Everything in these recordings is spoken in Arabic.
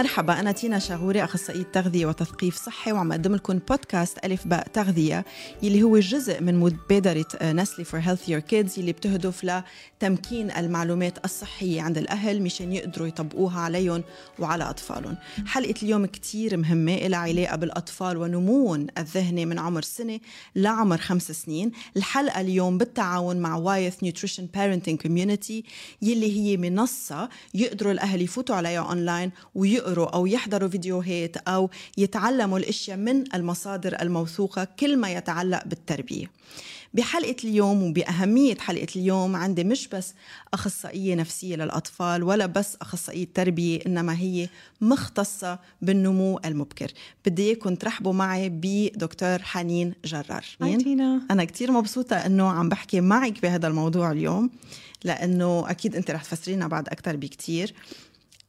مرحبا أنا تينا شاغوري أخصائية تغذية وتثقيف صحي وعم أقدم لكم بودكاست ألف باء تغذية يلي هو جزء من مبادرة Nestlé for Healthier Kids يلي بتهدف لتمكين المعلومات الصحية عند الأهل مشان يقدروا يطبقوها عليهم وعلى أطفالهم. حلقة اليوم كتير مهمة لها علاقة بالأطفال ونموهم الذهني من عمر سنة لعمر خمس سنين. الحلقة اليوم بالتعاون مع Wyeth Nutrition Parenting Community يلي هي منصة يقدروا الأهل يفوتوا عليها أونلاين ويقروا أو يحضروا فيديوهات أو يتعلموا الأشياء من المصادر الموثوقة كل ما يتعلق بالتربية. بحلقة اليوم وبأهمية حلقة اليوم عندي مش بس أخصائية نفسية للأطفال ولا بس أخصائية تربية إنما هي مختصة بالنمو المبكر. بدي إياكم ترحبوا معي بدكتور حنين جرار. أنا كتير مبسوطة إنه عم بحكي معك بهذا الموضوع اليوم لأنه أكيد أنت رح تفسرينا بعد أكتر بكتير.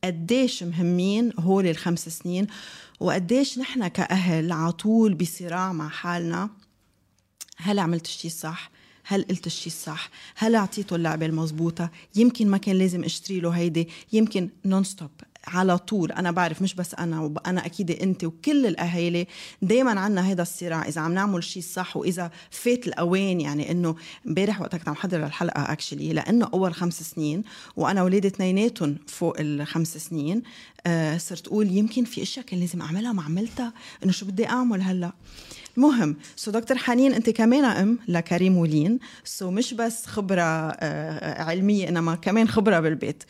قديش مهمين هول الخمس سنين وقديش نحن كأهل عطول بصراع مع حالنا. هل عملت الشيء الصح؟ هل قلت الشيء الصح؟ هل أعطيته اللعبة المضبوطة؟ يمكن ما كان لازم أشتري له هيدي. يمكن نون ستوب على طول. أنا بعرف مش بس أنا وأنا أكيد انت وكل الأهالي دائما عنا هذا الصراع. إذا عم نعمل شيء صح وإذا فات الأوان يعني إنه امبارح وقت كنت عم حضر الحلقة actually لأنه أول خمس سنين وأنا ولادي اثنيناتهم فوق الخمس سنين آه صرت أقول يمكن في أشياء كان لازم أعملها ما عملتها إنه شو بدي أعمل هلأ؟ المهم so دكتور حنين أنت كمان أم لكريم ولين. so مش بس خبرة آه علمية إنما كمان خبرة بالبيت.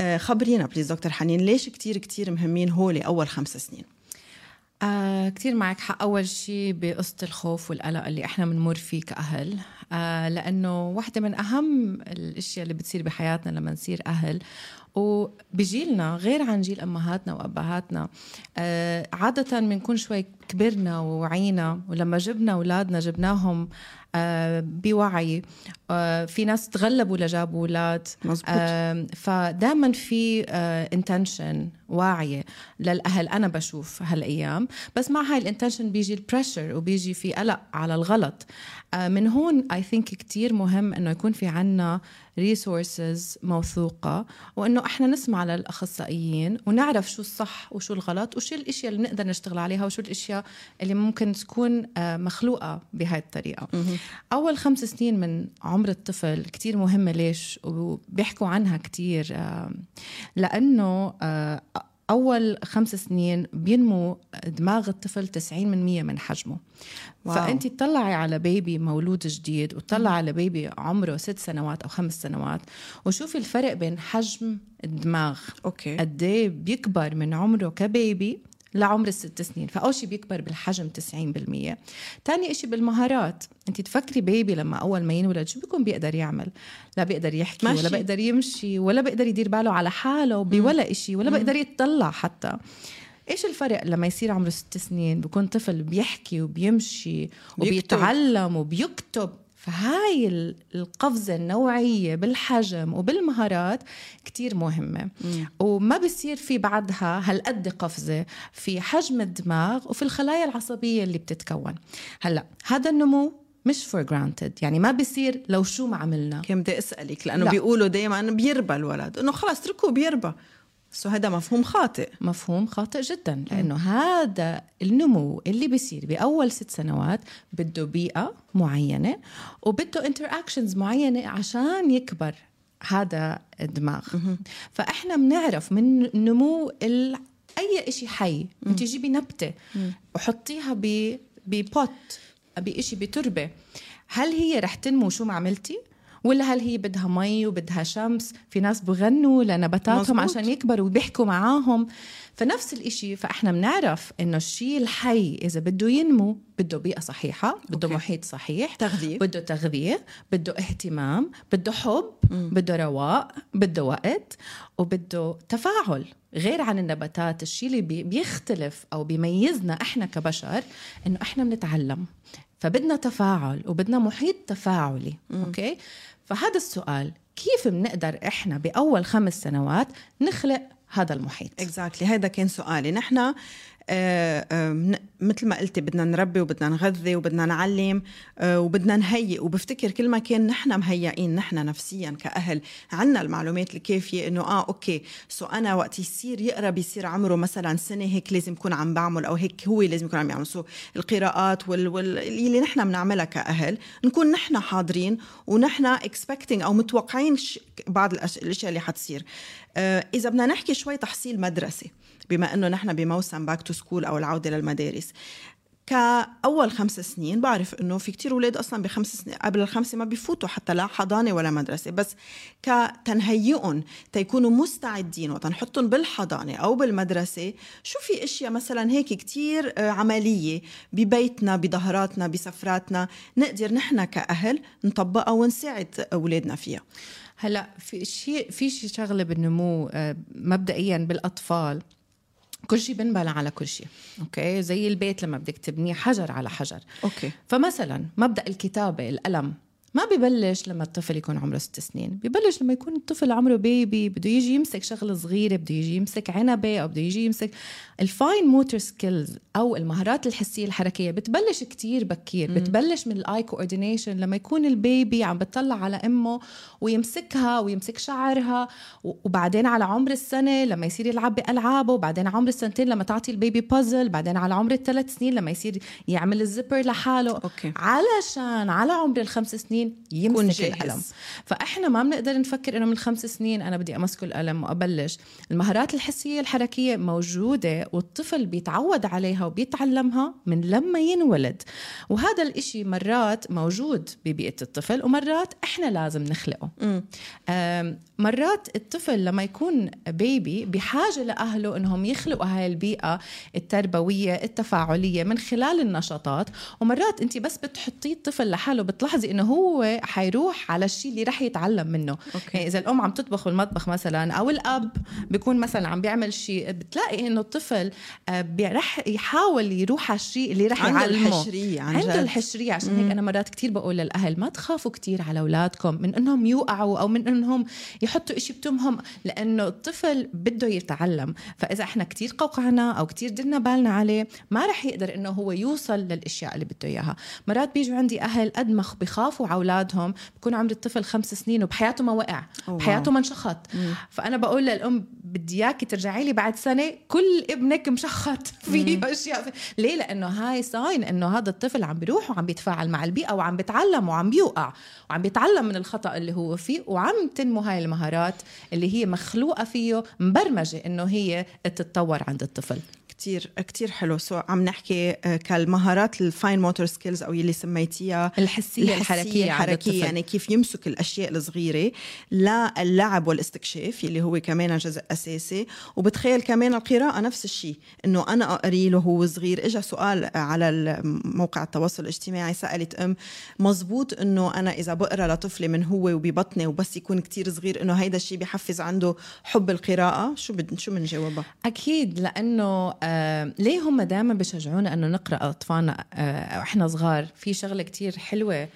آه خبرينا please دكتور حنين ليش كتير كتير مهمين هولي أول خمس سنين؟ آه كتير معك حق. أول شيء بقصة الخوف والقلق اللي إحنا بنمر فيه كأهل. آه لأنه واحدة من أهم الأشياء اللي بتصير بحياتنا لما نصير أهل وبجيلنا غير عن جيل أمهاتنا وأبهاتنا آه عادة بنكون شوي كبرنا ووعينا ولما جبنا أولادنا جبناهم آه بوعي آه في ناس تغلبوا لجابوا أولاد آه فدائما في intention واعية للأهل أنا بشوف هالأيام. بس مع هاي ال intention بيجي ال pressure وبيجي في قلق على الغلط. من هون I think كثير مهم إنه يكون في عنا resources موثوقة وإنه إحنا نسمع للأخصائيين ونعرف شو الصح وشو الغلط وشو الإشياء اللي نقدر نشتغل عليها وشو الإشياء اللي ممكن تكون مغلوطة بهاي الطريقة. أول خمس سنين من عمر الطفل كتير مهمة ليش؟ وبيحكوا عنها كتير لأنه أول خمس سنين بينمو دماغ الطفل 90% من حجمه. wow. فأنت تطلعي على baby مولود جديد وتطلعي على baby عمره ست سنوات أو خمس سنوات وشوفي الفرق بين حجم الدماغ. okay. قد إيه بيكبر من عمره ك baby لعمر الست سنين. فأول شيء بيكبر بالحجم 90% تاني إشي بالمهارات. أنت تفكري بيبي لما أول ما ينولد شو بيكون بيقدر يعمل؟ لا بيقدر يحكي ماشي. ولا بيقدر يمشي ولا بيقدر يدير باله على حاله بولا إشي ولا بيقدر يتطلع حتى. إيش الفرق لما يصير عمره ست سنين؟ بيكون طفل بيحكي وبيمشي وبيتعلم وبيكتب. فهاي القفزة النوعية بالحجم وبالمهارات كتير مهمة. مم. وما بصير في بعدها هالقد قفزة في حجم الدماغ وفي الخلايا العصبية اللي بتتكون. هلأ هذا النمو مش for granted يعني ما بيصير لو شو ما عملنا. كم بدي أسألك لأنه لا. بيقولوا دائما بيربى الولد إنه خلص اتركوه بيربى so هذا مفهوم خاطئ. مفهوم خاطئ جدا لأنه هذا النمو اللي بيصير بأول ست سنوات بده بيئة معينة وبده interactions معينة عشان يكبر هذا الدماغ. فإحنا بنعرف من نمو ال... أي شيء حي انت جيبي نبته وحطيها ب ب pot بشيء بتربة. هل هي رح تنمو شو ما عملتي؟ ولا هل هي بدها مي وبدها شمس في ناس بغنوا لنباتاتهم مزبوط. عشان يكبروا وبيحكوا معاهم فنفس الإشي فإحنا بنعرف إنه الشيء الحي إذا بده ينمو بده بيئة صحيحة بده okay. محيط صحيح تغذية بده تغذية بده اهتمام بده حب م. بده رواق بده وقت وبده تفاعل غير عن النباتات الشيء اللي بيختلف أو بيميزنا إحنا كبشر إنه إحنا بنتعلم فبدنا تفاعل وبدنا محيط تفاعلي م. أوكي فهذا السؤال كيف بنقدر إحنا بأول خمس سنوات نخلق هذا المحيط exactly exactly. هذا كان سؤالي نحن مثل ما قلتي بدنا نربي وبدنا نغذي وبدنا نعلم آه، وبدنا نهيئ. وبفتكر كل ما كان نحن مهيئين نحن نفسيا كأهل عنا المعلومات الكافية إنه آه أوكي so أنا وقت يصير يقرب يصير عمره مثلا سنة هيك لازم يكون عم بعمل أو هيك هو لازم يكون عم يعمل. so القراءات وال, وال... اللي نحن بنعملها كأهل نكون نحن حاضرين ونحن expecting أو متوقعين. بعض الأش... الأشياء اللي حتصير. آه، إذا بدنا نحكي شوي تحصيل مدرسي بما إنه نحن بموسم back to school أو العودة للمدارس. كأول خمس سنين بعرف إنه في كتير أولاد أصلا بخمس سنين قبل الخمسة ما بيفوتوا حتى لا حضانة ولا مدرسة. بس كتنهيئهم تيكونوا مستعدين وتنحطهم بالحضانة أو بالمدرسة شو في أشياء مثلا هيك كتير آه، عملية ببيتنا بظهراتنا بسفراتنا نقدر نحن كأهل نطبقها ونساعد أولادنا فيها. هلا في شيء في شيء شغلة بالنمو آه، مبدئيا بالأطفال. كل شيء بنبنى على كل شيء أوكي؟ زي البيت لما بدك تبنيه حجر على حجر. أوكي. فمثلا مبدأ الكتابة القلم ما ببلش لما الطفل يكون عمره ست سنين ببلش لما يكون الطفل عمره baby بده يجي يمسك شغلة صغيرة بده يجي يمسك عنبة أو بده يجي يمسك ال fine motor skills أو المهارات الحسية الحركية بتبلش كتير بكير بتبلش من ال eye coordination لما يكون ال baby عم بتطلع على أمه ويمسكها ويمسك شعرها وبعدين على عمر السنة لما يصير يلعب بألعابه وبعدين عمر السنتين لما تعطي ال baby puzzle بعدين على عمر الثلاث سنين لما يصير يعمل الزبر لحاله أوكي. علشان على عمر الخمس سنين يكون يمسك. القلم. فإحنا ما بنقدر نفكر إنه من خمس سنين أنا بدي امسك القلم وأبلش. المهارات الحسية الحركية موجودة والطفل بيتعود عليها وبيتعلمها من لما ينولد. وهذا الإشي مرات موجود ببيئة الطفل ومرات إحنا لازم نخلقه. مرات الطفل لما يكون بيبي بحاجة لأهله أنهم يخلقوا هاي البيئة التربوية التفاعلية من خلال النشاطات. ومرات أنت بس بتحطيه الطفل لحاله بتلاحظي أنه هو حيروح على الشيء اللي رح يتعلم منه. أوكي. يعني إذا الأم عم تطبخ بالمطبخ مثلا أو الأب بيكون مثلا عم بيعمل شيء بتلاقي أنه الطفل آه، رح يحاول يروح على الشيء اللي رح عنده يعلمه. الحشرية عن عنده. الحشرية. عشان هيك أنا مرات كتير بقول للأهل ما تخافوا كتير على أولادكم من إنهم يوقعوا أو من إنهم يحطوا إشي بتمهم لأنه الطفل بده يتعلم. فإذا إحنا كتير قوقعنا أو كتير درنا بالنا عليه ما رح يقدر إنه هو يوصل للأشياء اللي بده إياها. مرات بيجوا عندي أهل قد ما بخافوا أولادهم بكون عمر الطفل خمس سنين وبحياته ما وقع بحياته ما انشخط. فأنا بقول للأم بدي إياكي ترجعي لي بعد سنة كل ابنك مشخط فيه أشياء. في... ليه؟ لأنه هاي ساين إنه هذا الطفل عم بيروح وعم بيتفاعل مع البيئة وعم بيتعلم وعم بيوقع وعم بيتعلم من الخطأ اللي هو فيه وعم تنمو هاي المهارات اللي هي مخلوقة فيه مبرمجة إنه هي تتطور عند الطفل. كتير كتير حلو. so عم نحكي آه، كالمهارات ال fine motor skills أو يلي سميتيها. الحسية الحركية عند الحركية الطفل. يعني كيف يمسك الأشياء الصغيرة للعب والاستكشاف يلي هو كمان جزء أساسي. وبتخيل كمان القراءة نفس الشيء إنه أنا أقري له هو صغير. اجى سؤال على موقع التواصل الاجتماعي سألت أم مزبوط إنه أنا إذا بقرأ لطفلي من هو وببطني وبس يكون كتير صغير إنه هيدا الشيء بيحفز عنده حب القراءة؟ شو بد شو بنجاوبها أكيد لأنه آه ليه هم دائما بيشجعونا إنه نقرأ أطفالنا؟ آه وإحنا صغار في شغلة كتير حلوة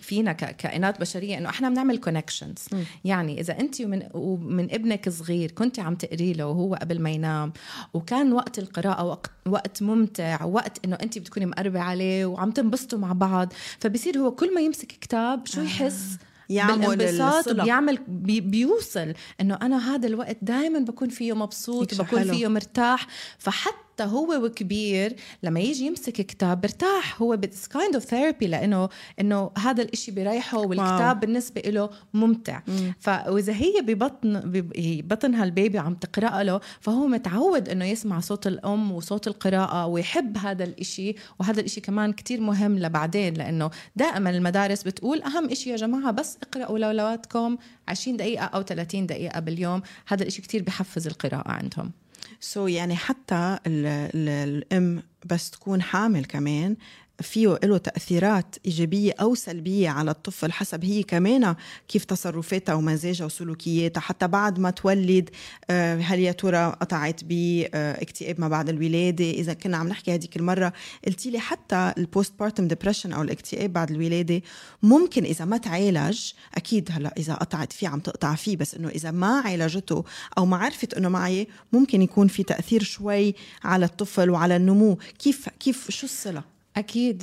فينا ككائنات بشرية إنه إحنا بنعمل كونكشنز يعني إذا أنت ومن ومن ابنك صغير كنت عم تقري له وهو قبل ما ينام وكان وقت القراءة وقت وقت ممتع وقت إنه أنت بتكوني مقربة عليه وعم تنبسطوا مع بعض فبصير هو كل ما يمسك كتاب شو يحس؟ يعمل بالانبساط الصلة. بيعمل بي بيوصل إنه أنا هذا الوقت دائما بكون فيه مبسوط وبكون حلو. فيه مرتاح فحتى هو وكبير لما يجي يمسك كتاب برتاح هو بس kind of therapy لإنه إنه هذا الإشي بيريحه والكتاب بالنسبة له ممتع. فاذا هي ببطن ببطنها ال baby عم تقرأ له فهو متعود إنه يسمع صوت الأم وصوت القراءة ويحب هذا الإشي وهذا الإشي كمان كتير مهم لبعدين لإنه دائما المدارس بتقول أهم إشي يا جماعة بس اقرأوا لاولادكم 20 دقيقة أو 30 دقيقة باليوم هذا الإشي كتير بحفز القراءة عندهم. سو so يعني حتى ال ال الأم بس تكون حامل كمان فيه له تأثيرات إيجابية أو سلبية على الطفل حسب هي كمان كيف تصرفاتها ومزاجها وسلوكياتها. حتى بعد ما تولد آه، هل يا ترى قطعت باكتئاب ما بعد الولادة؟ إذا كنا عم نحكي هذيك المرة قلتي لي حتى ال postpartum depression أو الاكتئاب بعد الولادة ممكن إذا ما تعالج أكيد هلا إذا قطعت فيه عم تقطع فيه بس إنه إذا ما عالجته أو ما عرفت إنه معي ممكن يكون في تأثير شوي على الطفل وعلى النمو. كيف كيف شو الصلة؟ أكيد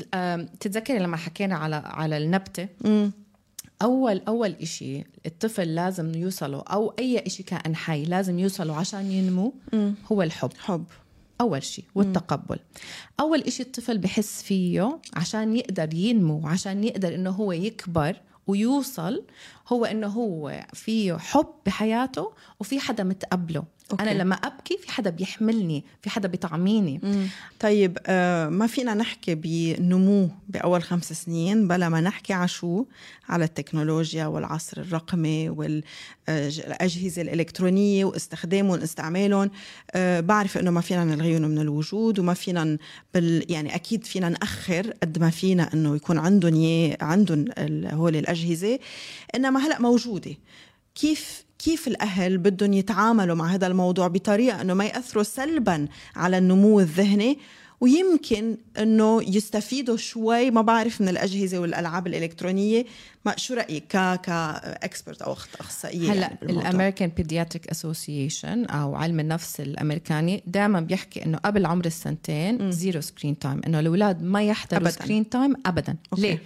تتذكري لما حكينا على على النبتة؟ مم. أول أول إشي الطفل لازم يوصله أو أي إشي كائن حي لازم يوصله عشان ينمو مم. هو الحب. حب. أول شيء والتقبل. أول إشي الطفل بحس فيه عشان يقدر ينمو عشان يقدر إنه هو يكبر ويوصل هو إنه هو فيه حب بحياته وفي حدا متقبله. أوكي. أنا لما أبكي في حدا بيحملني في حدا بيطعميني. مم. طيب آه ما فينا نحكي بنمو بأول خمس سنين بلا ما نحكي على شو؟ على التكنولوجيا والعصر الرقمي والاجهزه الإلكترونية واستخدامهم واستعمالهم آه بعرف إنه ما فينا نلغيهم من الوجود وما فينا بال يعني أكيد فينا نأخر قد ما فينا إنه يكون عندهم عندهم هول الأجهزة. إنما هلأ موجودة. كيف كيف الأهل بدهم يتعاملوا مع هذا الموضوع بطريقة إنه ما يأثروا سلبا على النمو الذهني؟ ويمكن إنه يستفيدوا شوي ما بعرف من الأجهزة والألعاب الإلكترونية. ما شو رأيك ك كاكسبرت أو أخصائية هلأ يعني ال American Pediatric Association أو علم النفس الأمريكاني دائما بيحكي إنه قبل عمر السنتين zero screen time إنه الأولاد ما يحضروا أبداً. screen time ابدا. أوكي. ليه؟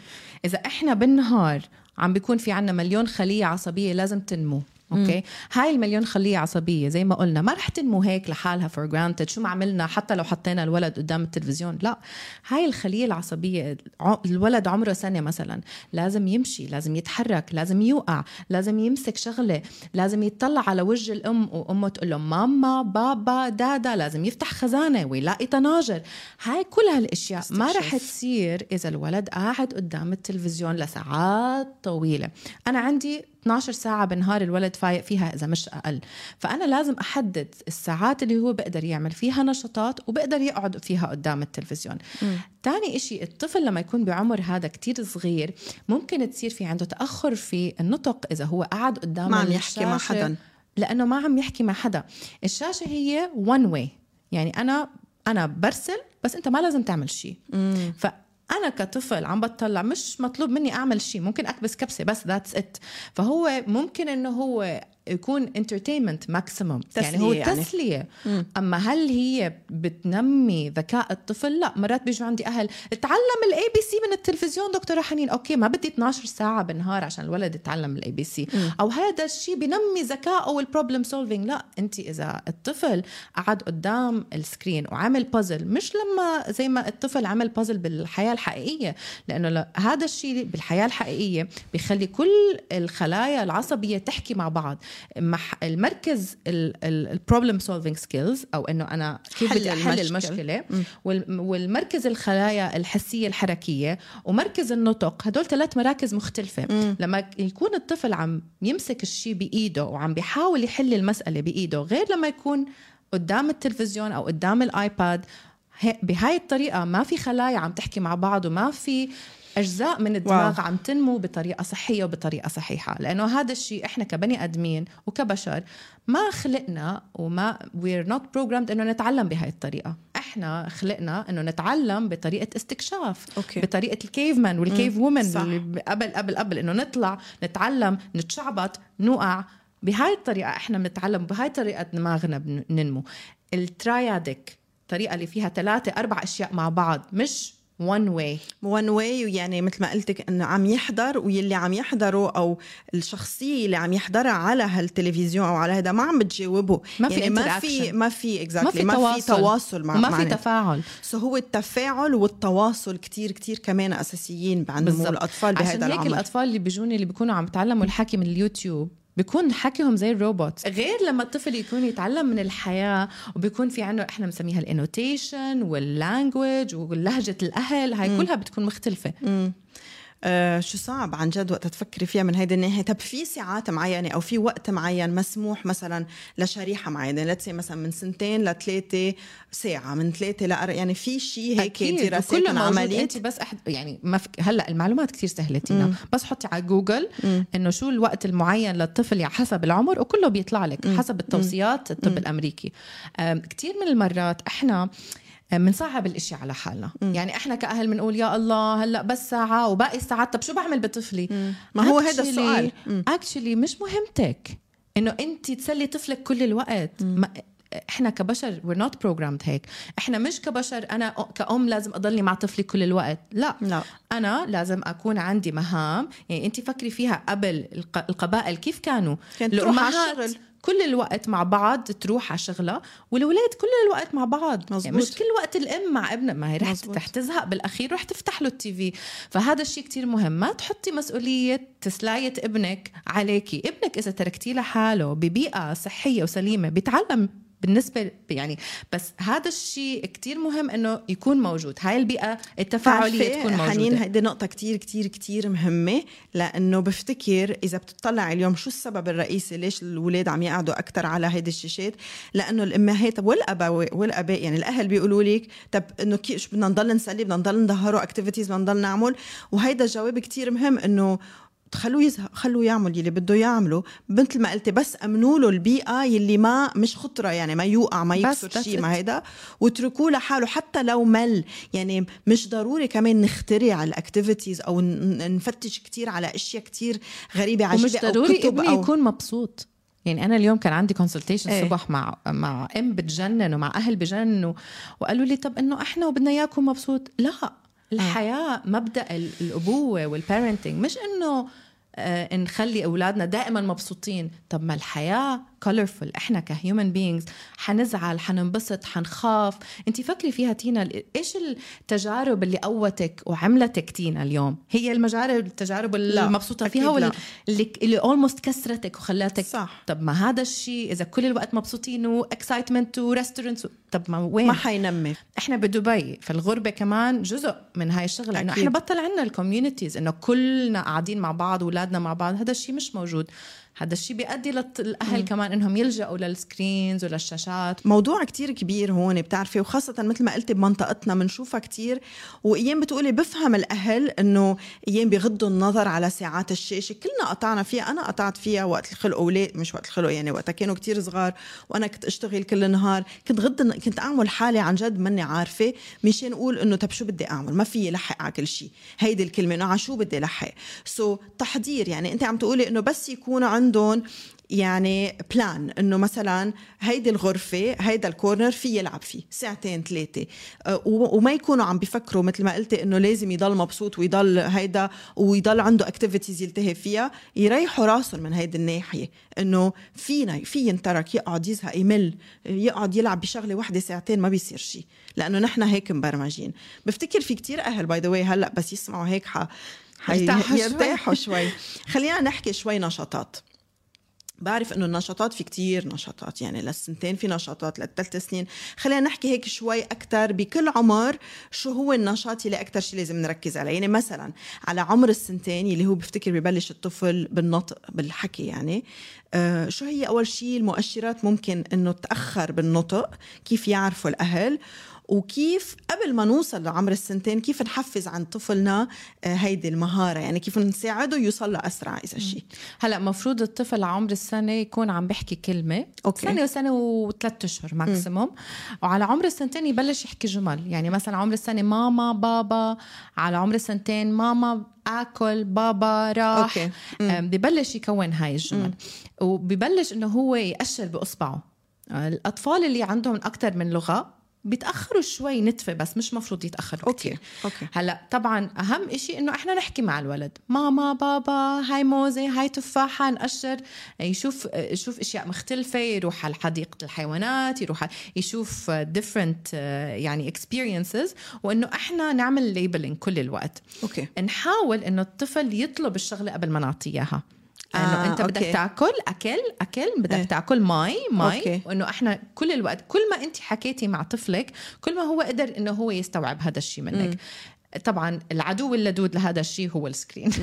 إذا إحنا بالنهار عم بيكون في عنا مليون خلية عصبية لازم تنمو. أوكي؟ هاي المليون خليه عصبية زي ما قلنا. ما رح تنمو هيك لحالها for granted شو ما عملنا حتى لو حطينا الولد قدام التلفزيون. لا هاي الخلية العصبية الولد عمره سنة مثلا لازم يمشي لازم يتحرك لازم يوقع لازم يمسك شغلة لازم يطلع على وجه الأم وأمه تقول له ماما بابا دادا لازم يفتح خزانة ويلاقي طناجر. هاي كل هالأشياء ما رح تصير إذا الولد قاعد قدام التلفزيون لساعات طويلة. أنا عندي 12 ساعة بالنهار الولد فايق فيها إذا مش أقل. فأنا لازم أحدد الساعات اللي هو بقدر يعمل فيها نشاطات وبقدر يقعد فيها قدام التلفزيون. م. تاني إشي الطفل لما يكون بعمر هذا كتير صغير ممكن تصير في عنده تأخر في النطق إذا هو قعد قدام ما عم يحكي مع حدا. لأنه ما عم يحكي مع حدا. الشاشة هي one way. يعني أنا أنا برسل بس أنت ما لازم تعمل شيء أنا كطفل عم بطلع مش مطلوب مني أعمل شيء ممكن أكبس كبسة بس that's it فهو ممكن إنه هو يكون entertainment maximum يعني هو يعني. تسلية. مم. أما هل هي بتنمي ذكاء الطفل؟ لا مرات بيجوا عندي أهل تعلم ال ABC من التلفزيون دكتورة حنين. أوكي ما بدي 12 ساعة بالنهار عشان الولد يتعلم ال ABC أو هذا الشيء بنمي ذكائه وال problem solving لا أنت إذا الطفل قعد قدام ال screen وعمل بازل مش لما زي ما الطفل عمل بازل بالحياة الحقيقية لأنه هذا الشيء بالحياة الحقيقية بيخلي كل الخلايا العصبية تحكي مع بعض. المركز ال problem solving skills أو إنه أنا كيف بدي احل المشكلة. والمركز الخلايا الحسية الحركية ومركز النطق هدول ثلاث مراكز مختلفة. م. لما يكون الطفل عم يمسك الشيء بإيده وعم بيحاول يحل المسألة بإيده غير لما يكون قدام التلفزيون أو قدام الآيباد بهاي الطريقة ما في خلايا عم تحكي مع بعض وما في أجزاء من الدماغ wow. عم تنمو بطريقة صحية وبطريقة صحيحة. لأنه هذا الشيء إحنا كبني آدمين وكبشر ما خلقنا وما we're not programmed إنه نتعلم بهاي الطريقة. إحنا خلقنا إنه نتعلم بطريقة استكشاف أوكي. بطريقة ال cave man وال cave woman قبل قبل قبل إنه نطلع نتعلم نتشعبط نوقع. بهاي الطريقة إحنا بنتعلم بهاي الطريقة دماغنا بننمو. ال triadic الطريقة اللي فيها ثلاثة أربع أشياء مع بعض مش one way. One way يعني مثل ما قلتك إنه عم يحضر واللي عم يحضره أو الشخصية اللي عم يحضرها على هالتلفزيون أو على هذا ما عم بتجاوبه. ما في يعني ما في ما في exactly ما, ما في تواصل. مع ما في تفاعل. so هو التفاعل والتواصل كتير كتير كمان أساسيين عند الأطفال بهذا العمر عشان هيك الأطفال اللي بيجوني اللي بيكونوا عم يتعلموا الحكي من اليوتيوب بيكون حكيهم زي الروبوت غير لما الطفل يكون يتعلم من الحياة وبيكون في عنده إحنا بنسميها ال intonation وال language ولهجة الأهل هاي م. كلها بتكون مختلفة م. آه شو صعب عن جد وقت تفكري فيها من هيدي الناحية؟ طب في ساعات معينة أو في وقت معين مسموح مثلا لشريحة معينة؟ let's say مثلا من سنتين لثلاثه ساعة من ثلاثة لأر... يعني في شيء هيك دراسات عمليه انت بس أحد يعني ما فك... هلأ المعلومات كثير سهلة تينا. بس حطي على جوجل إنه شو الوقت المعين للطفل يعني حسب العمر وكله بيطلع لك حسب التوصيات الطب الأمريكي. كثير من المرات إحنا بنصعب الاشياء على حالنا. م. يعني إحنا كأهل بنقول يا الله هلأ بس ساعة وباقي الساعات. طب شو بعمل بطفلي؟ ما هو هذا السؤال. اكشلي مش مهمتك إنه انت تسلي طفلك كل الوقت. ما إحنا كبشر we're not programmed هيك. إحنا مش كبشر أنا كأم لازم أضلني مع طفلي كل الوقت. لا. لا. أنا لازم أكون عندي مهام. يعني انت فكري فيها قبل القبائل كيف كانوا؟ كانت تروح على الشغل. كل الوقت مع بعض تروح على شغلها والولاد كل الوقت مع بعض. مزبوط. يعني مش كل وقت الأم مع ابنها ما هي رح رح تزهق بالأخير رح تفتح له التي في. فهذا الشيء كتير مهم. ما تحطي مسؤولية تسلاية ابنك عليكي. ابنك إذا تركتيه لحاله ببيئة صحية وسليمة بيتعلم بالنسبة يعني بس هذا الشيء كتير مهم إنه يكون موجود. هاي البيئة التفاعلية تكون موجودة. حنين هيدي نقطة كتير كتير كتير مهمة لأنه بفتكر إذا بتطلع اليوم شو السبب الرئيسي ليش الاولاد عم يقعدوا أكثر على هيدي الشاشات؟ لأنه الأمهات والاباء والأباء يعني الأهل بيقولوا لك طب إنه كيف بدنا نضل نسلي بدنا نضل نظهره اكتيفيتيز بدنا نضل نعمل؟ وهيدا الجواب كتير مهم إنه خلوه يزهق خلوه يعمل يلي بده يعمله مثل ما قلتي بس امنوا له البيئة يلي ما مش خطرة يعني ما يوقع ما يكسر شيء ما هيدا. واتركوه لحاله حتى لو مل. يعني مش ضروري كمان نخترع ال activities أو نفتش كتير على أشياء كتير غريبة عجيبه ومش ضروري أو ابني أو يكون مبسوط. يعني أنا اليوم كان عندي consultation إيه؟ الصبح مع مع أم بتجنن ومع أهل بجننوا وقالوا لي طب إنه إحنا وبدنا اياكم مبسوط. لا. الحياة مبدأ الأبوة وال parenting مش إنه نخلي أولادنا دائما مبسوطين. طب ما الحياة colorful. إحنا ك human beings حنزعل حننبسط حنخاف. انت فكري فيها تينا إيش التجارب اللي قوتك وعملتك تينا اليوم؟ هي التجارب التجارب المبسوطه فيها ولا اللي اللي almost كسرتك وخلاتك؟ صح. طب ما هذا الشيء إذا كل الوقت مبسوطين و excitement و restaurants طب ما وين؟ ما حينمي. إحنا بدبي فالغربة كمان جزء من هاي الشغلة. إنه إحنا بطل عندنا ال communities إنه كلنا قاعدين مع بعض اولادنا مع بعض هذا الشيء مش موجود. هذا الشيء بيؤدي للأهل مم. كمان إنهم يلجأوا للسكرينز وللشاشات. موضوع كتير كبير هون بتعرفي وخاصة مثل ما قلتي بمنطقتنا بنشوفها كتير. وأيام بتقولي بفهم الأهل إنه أيام بغضوا النظر على ساعات الشاشة. كلنا قطعنا فيها أنا قطعت فيها وقت الخلق أولاد مش وقت الخلق يعني وقتها كانوا كتير صغار وأنا كنت أشتغل كل النهار كنت غض كنت أعمل حالي عن جد ماني عارفة. مشان أقول إنه طب شو بدي أعمل؟ ما في لحق على كل شيء هيدي الكلمة إنه على شو بدي لحق so so, تحضير يعني أنت عم تقولي إنه بس يكونوا عندهم يعني plan إنه مثلا هيدي الغرفة هيدا ال corner في يلعب فيه ساعتين ثلاثة أه، وما يكونوا عم بيفكروا مثل ما قلتي إنه لازم يضل مبسوط ويضل هيدا ويضل عنده activities يلتهي فيها يريحوا راسهم من هيدي الناحية. إنه فينا في ينترك يقعد يزهق يمل يقعد يلعب بشغلة واحدة ساعتين ما بيصير شيء لأنه نحن هيك مبرمجين. بفتكر في كتير أهل باي ذا هلأ بس يسمعوا هيك ح... يرتاحوا شوي. خلينا نحكي شوي نشاطات. بعرف إنه النشاطات في كتير نشاطات يعني للسنتين في نشاطات للثلاث سنين. خلينا نحكي هيك شوي أكثر بكل عمر شو هو النشاط اللي أكثر شيء لازم نركز عليه. يعني مثلا على عمر السنتين اللي هو بفتكر ببلش الطفل بالنطق بالحكي يعني آه شو هي أول شيء المؤشرات ممكن إنه تأخر بالنطق؟ كيف يعرفوا الأهل؟ وكيف قبل ما نوصل لعمر السنتين كيف نحفز عن طفلنا آه، هيدي المهارة؟ يعني كيف نساعده يوصل لأسرع إذا شيء هلأ مفروض الطفل عمر السنة يكون عم بيحكي كلمة. okay. سنة وسنة وثلاث أشهر maximum وعلى عمر السنتين يبلش يحكي جمل. يعني مثلا عمر السنة ماما بابا. على عمر السنتين ماما آكل بابا راح. okay. ببلش يكون هاي الجمل. وببلش إنه هو يأشر بأصبعه. الأطفال اللي عندهم أكثر من لغة بيتأخروا شوي نتفة بس مش مفروض يتأخروا okay كتير. okay. هلأ طبعا أهم إشي إنه إحنا نحكي مع الولد. ماما بابا هاي موزة هاي تفاحة نقشر. يشوف يشوف أشياء مختلفة يروح على حديقة الحيوانات يروح يشوف different يعني experiences. وإنه إحنا نعمل labeling كل الوقت. okay. نحاول إنه الطفل يطلب الشغلة قبل ما نعطيه إياها. انه آه أنت بدك تاكل أكل أكل بدك إيه. تاكل مي مي وإنه إحنا كل الوقت كل ما أنت حكيتي مع طفلك كل ما هو قدر إنه هو يستوعب هذا الشيء منك. طبعا العدو اللدود لهذا الشيء هو ال screen.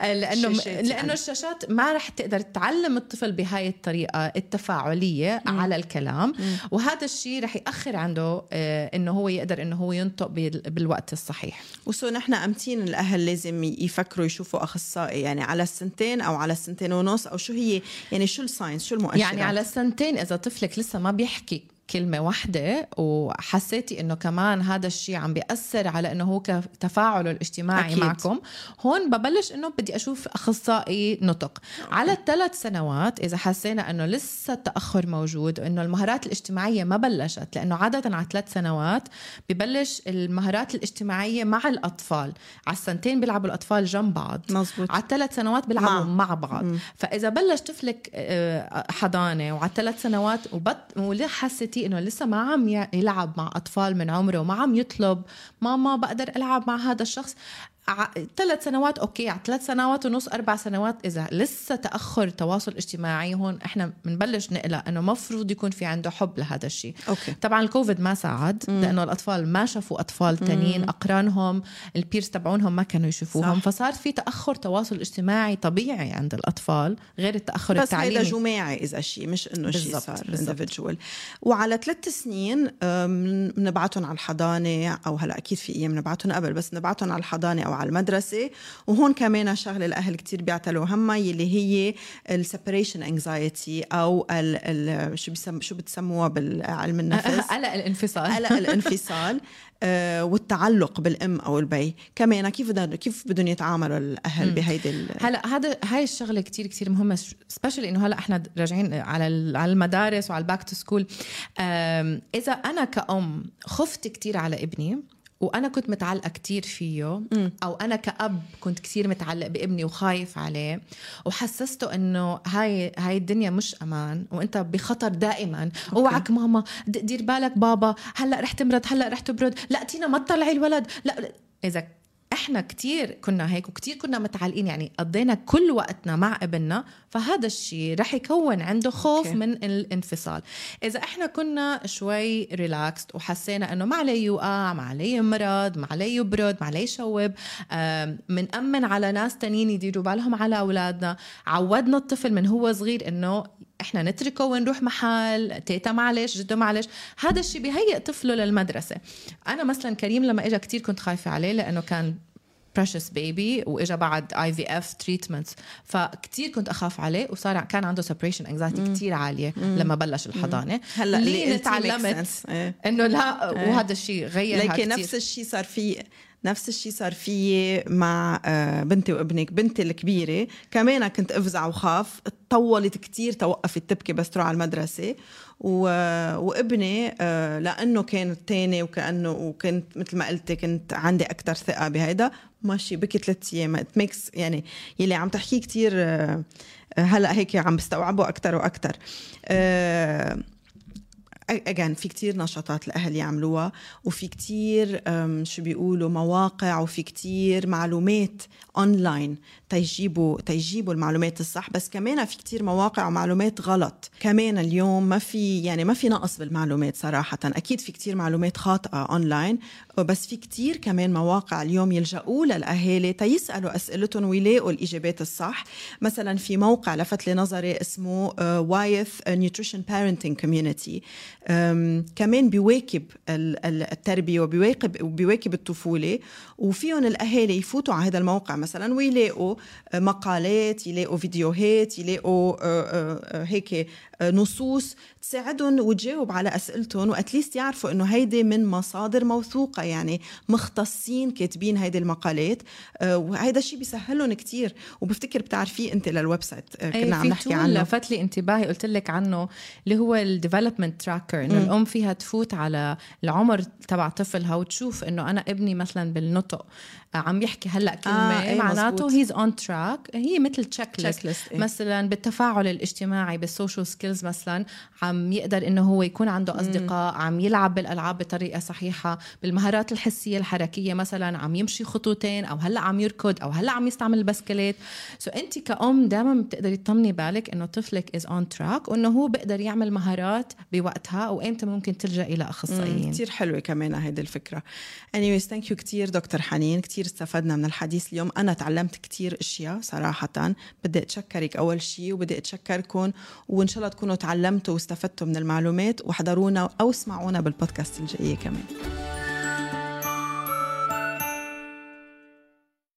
لأنه لأنه. الشاشات ما رح تقدر تعلم الطفل بهاي الطريقة التفاعلية على الكلام. وهذا الشيء رح يأخر عنده آه، إنه هو يقدر إنه هو ينطق بال- بالوقت الصحيح. و so نحن أمتين الأهل لازم يفكروا يشوفوا أخصائي يعني على السنتين أو على السنتين ونص أو شو هي يعني شو الساينس شو المؤشرات؟ يعني على السنتين إذا طفلك لسه ما بيحكي كلمة واحدة وحسيتي إنه كمان هذا الشيء عم بيأثر على إنه هو تفاعله الاجتماعي أكيد. معكم. هون ببلش إنه بدي أشوف أخصائي نطق. على الثلاث سنوات إذا حسينا إنه لسه التأخر موجود وإنه المهارات الاجتماعية ما بلشت لأنه عادة على ثلاث سنوات ببلش المهارات الاجتماعية مع الأطفال. على السنتين بيلعبوا الأطفال جنب بعض. مزبوط على الثلاث سنوات بيلعبوا مع. مع, بعض. فإذا بلش طفلك آه، حضانة وعلى ثلاث سنوات وبط وليه حسيتي إنه لسه ما عم يلعب مع أطفال من عمره وما عم يطلب ماما بقدر ألعب مع هذا الشخص. ثلاث سنوات okay على ثلاث سنوات ونص أربع سنوات إذا لسه تأخر تواصل اجتماعي هون إحنا بنبلش نقلق إنه مفروض يكون في عنده حب لهذا الشيء. okay. طبعا الكوفيد ما ساعد لأنه الأطفال ما شافوا أطفال تانيين أقرانهم ال peers تبعونهم ما كانوا يشوفوهم صح. فصار في تأخر تواصل اجتماعي طبيعي عند الأطفال غير التأخر بس التعليمي. جماعي إذا شيء مش إنه شيء صار individual. وعلى ثلاث سنين بنبعتهم على الحضانة أو هلأ أكيد في أيام بنبعتهم قبل بس بنبعتهم على الحضانة أو على المدرسة. وهون كمان شغلة الأهل كتير بيعتلوا همها يلي هي ال separation anxiety أو ال ال شو بيسم شو بتسموها بالعلم النفس؟ قلق الانفصال. قلق الانفصال. آه، والتعلق بالأم أو البي. كمان كيف بدهم كيف بدهم يتعاملوا الأهل بهيدي هلا هذا هاي الشغلة كتير كتير مهمة specially إنه هلا إحنا راجعين على على المدارس وعلى ال back to school إذا أنا كأم خفت كتير على ابني وأنا كنت متعلقة كتير فيه أو أنا كأب كنت كتير متعلق بابني وخايف عليه وحسسته إنه هاي هاي الدنيا مش أمان وأنت بخطر دائما اوعك ماما دير بالك بابا هلأ رح تمرض هلأ رح تبرد لا تينا ما تطلعي الولد لا. إذا إحنا كتير كنا هيك وكتير كنا متعلقين يعني قضينا كل وقتنا مع ابننا فهذا الشيء رح يكون عنده خوف okay. من الانفصال. إذا إحنا كنا شوي relaxed وحسينا إنه ما عليه يوقع ما عليه يمرض ما عليه يبرد ما عليه يشوب منأمن على ناس تانيين يديروا بالهم على أولادنا. عودنا الطفل من هو صغير إنه إحنا نتركه ونروح محل تيتا معلش جدو معلش. هذا الشيء بيهيئ طفله للمدرسة. أنا مثلا كريم لما اجى كتير كنت خايفة عليه لأنه كان precious baby وإجا بعد IVF treatment فكتير كنت أخاف عليه وصار كان عنده separation anxiety كتير عالية لما بلش الحضانة. هلأ اللي تعلمت. إيه. إنه لا وهذا الشيء غير لكن نفس الشيء صار في نفس الشيء صار في مع آه، بنتي وابنك بنتي الكبيرة. كمان كنت أفزع وخاف. طولت كتير توقفت تبكي بس تروح على المدرسة. و... وابني آه، لأنه كان التاني وكأنه وكنت مثل ما قلتي كنت عندي أكتر ثقة بهيدا ماشي بكي ثلاث أيام. Makes يعني يلي عم تحكيه كتير آه، هلأ هيك عم بستوعبه أكتر وأكتر. آه، اجان في كتير نشاطات الأهل يعملوها وفي كتير شو بيقولوا مواقع وفي كتير معلومات اونلاين تيجيبوا تيجيبوا المعلومات الصح. بس كمان في كتير مواقع ومعلومات غلط. كمان اليوم ما في يعني ما في نقص بالمعلومات صراحة. أكيد في كتير معلومات خاطئة اونلاين بس في كتير كمان مواقع اليوم يلجأوا للأهالي تيسألوا أسئلتهم ويلاقوا الإجابات الصح. مثلا في موقع لفت لي نظري اسمه Wyeth Nutrition Parenting Community كمان بيواكب ال- ال- التربية وبيواكب وبيواكب الطفولة وفيهم الأهالي يفوتوا على هذا الموقع مثلا ويلاقوا مقالات يلاقوا فيديوهات يلاقوا آه، آه، آه، هيك نصوص تساعدهم وتجاوب على أسئلتهم و at least يعرفوا إنه هيدي من مصادر موثوقة يعني مختصين كاتبين هيدي المقالات آه، وهيدا الشيء بيسهلهم كتير. وبفتكر بتعرفيه أنت لل website آه، كنا عم نحكي عنه. لفت لي انتباهي قلت لك عنه اللي هو ال development tracker إنه الأم فيها تفوت على العمر تبع طفلها وتشوف إنه أنا ابني مثلا بالنطق عم يحكي هلأ كلمة. آه، آه إيه معناته. he's on track هي مثل checklist إيه. مثلا بالتفاعل الاجتماعي بال social skills مثلا عم يقدر إنه هو يكون عنده أصدقاء عم يلعب بالألعاب بطريقة صحيحة بالمهارات الحسية الحركية مثلا عم يمشي خطوتين أو هلأ عم يركض أو هلأ عم يستعمل البسكليت so أنت كأم دائما بتقدري تطمني بالك إنه طفلك is on track وإنه هو بيقدر يعمل مهارات بوقتها وإمتى ممكن تلجأ إلى أخصائيين كتير حلوة كمان هيدي الفكرة. Anyways thank you كتير دكتور حنين. كتير استفدنا من الحديث اليوم. أنا تعلمت كتير أشياء صراحة. بدي أتشكرك أول شيء وبدي أتشكركم وإن شاء الله تكونوا تعلمتوا واستفدتوا من المعلومات وحضرونا أو اسمعونا بالبودكاست الجاية كمان.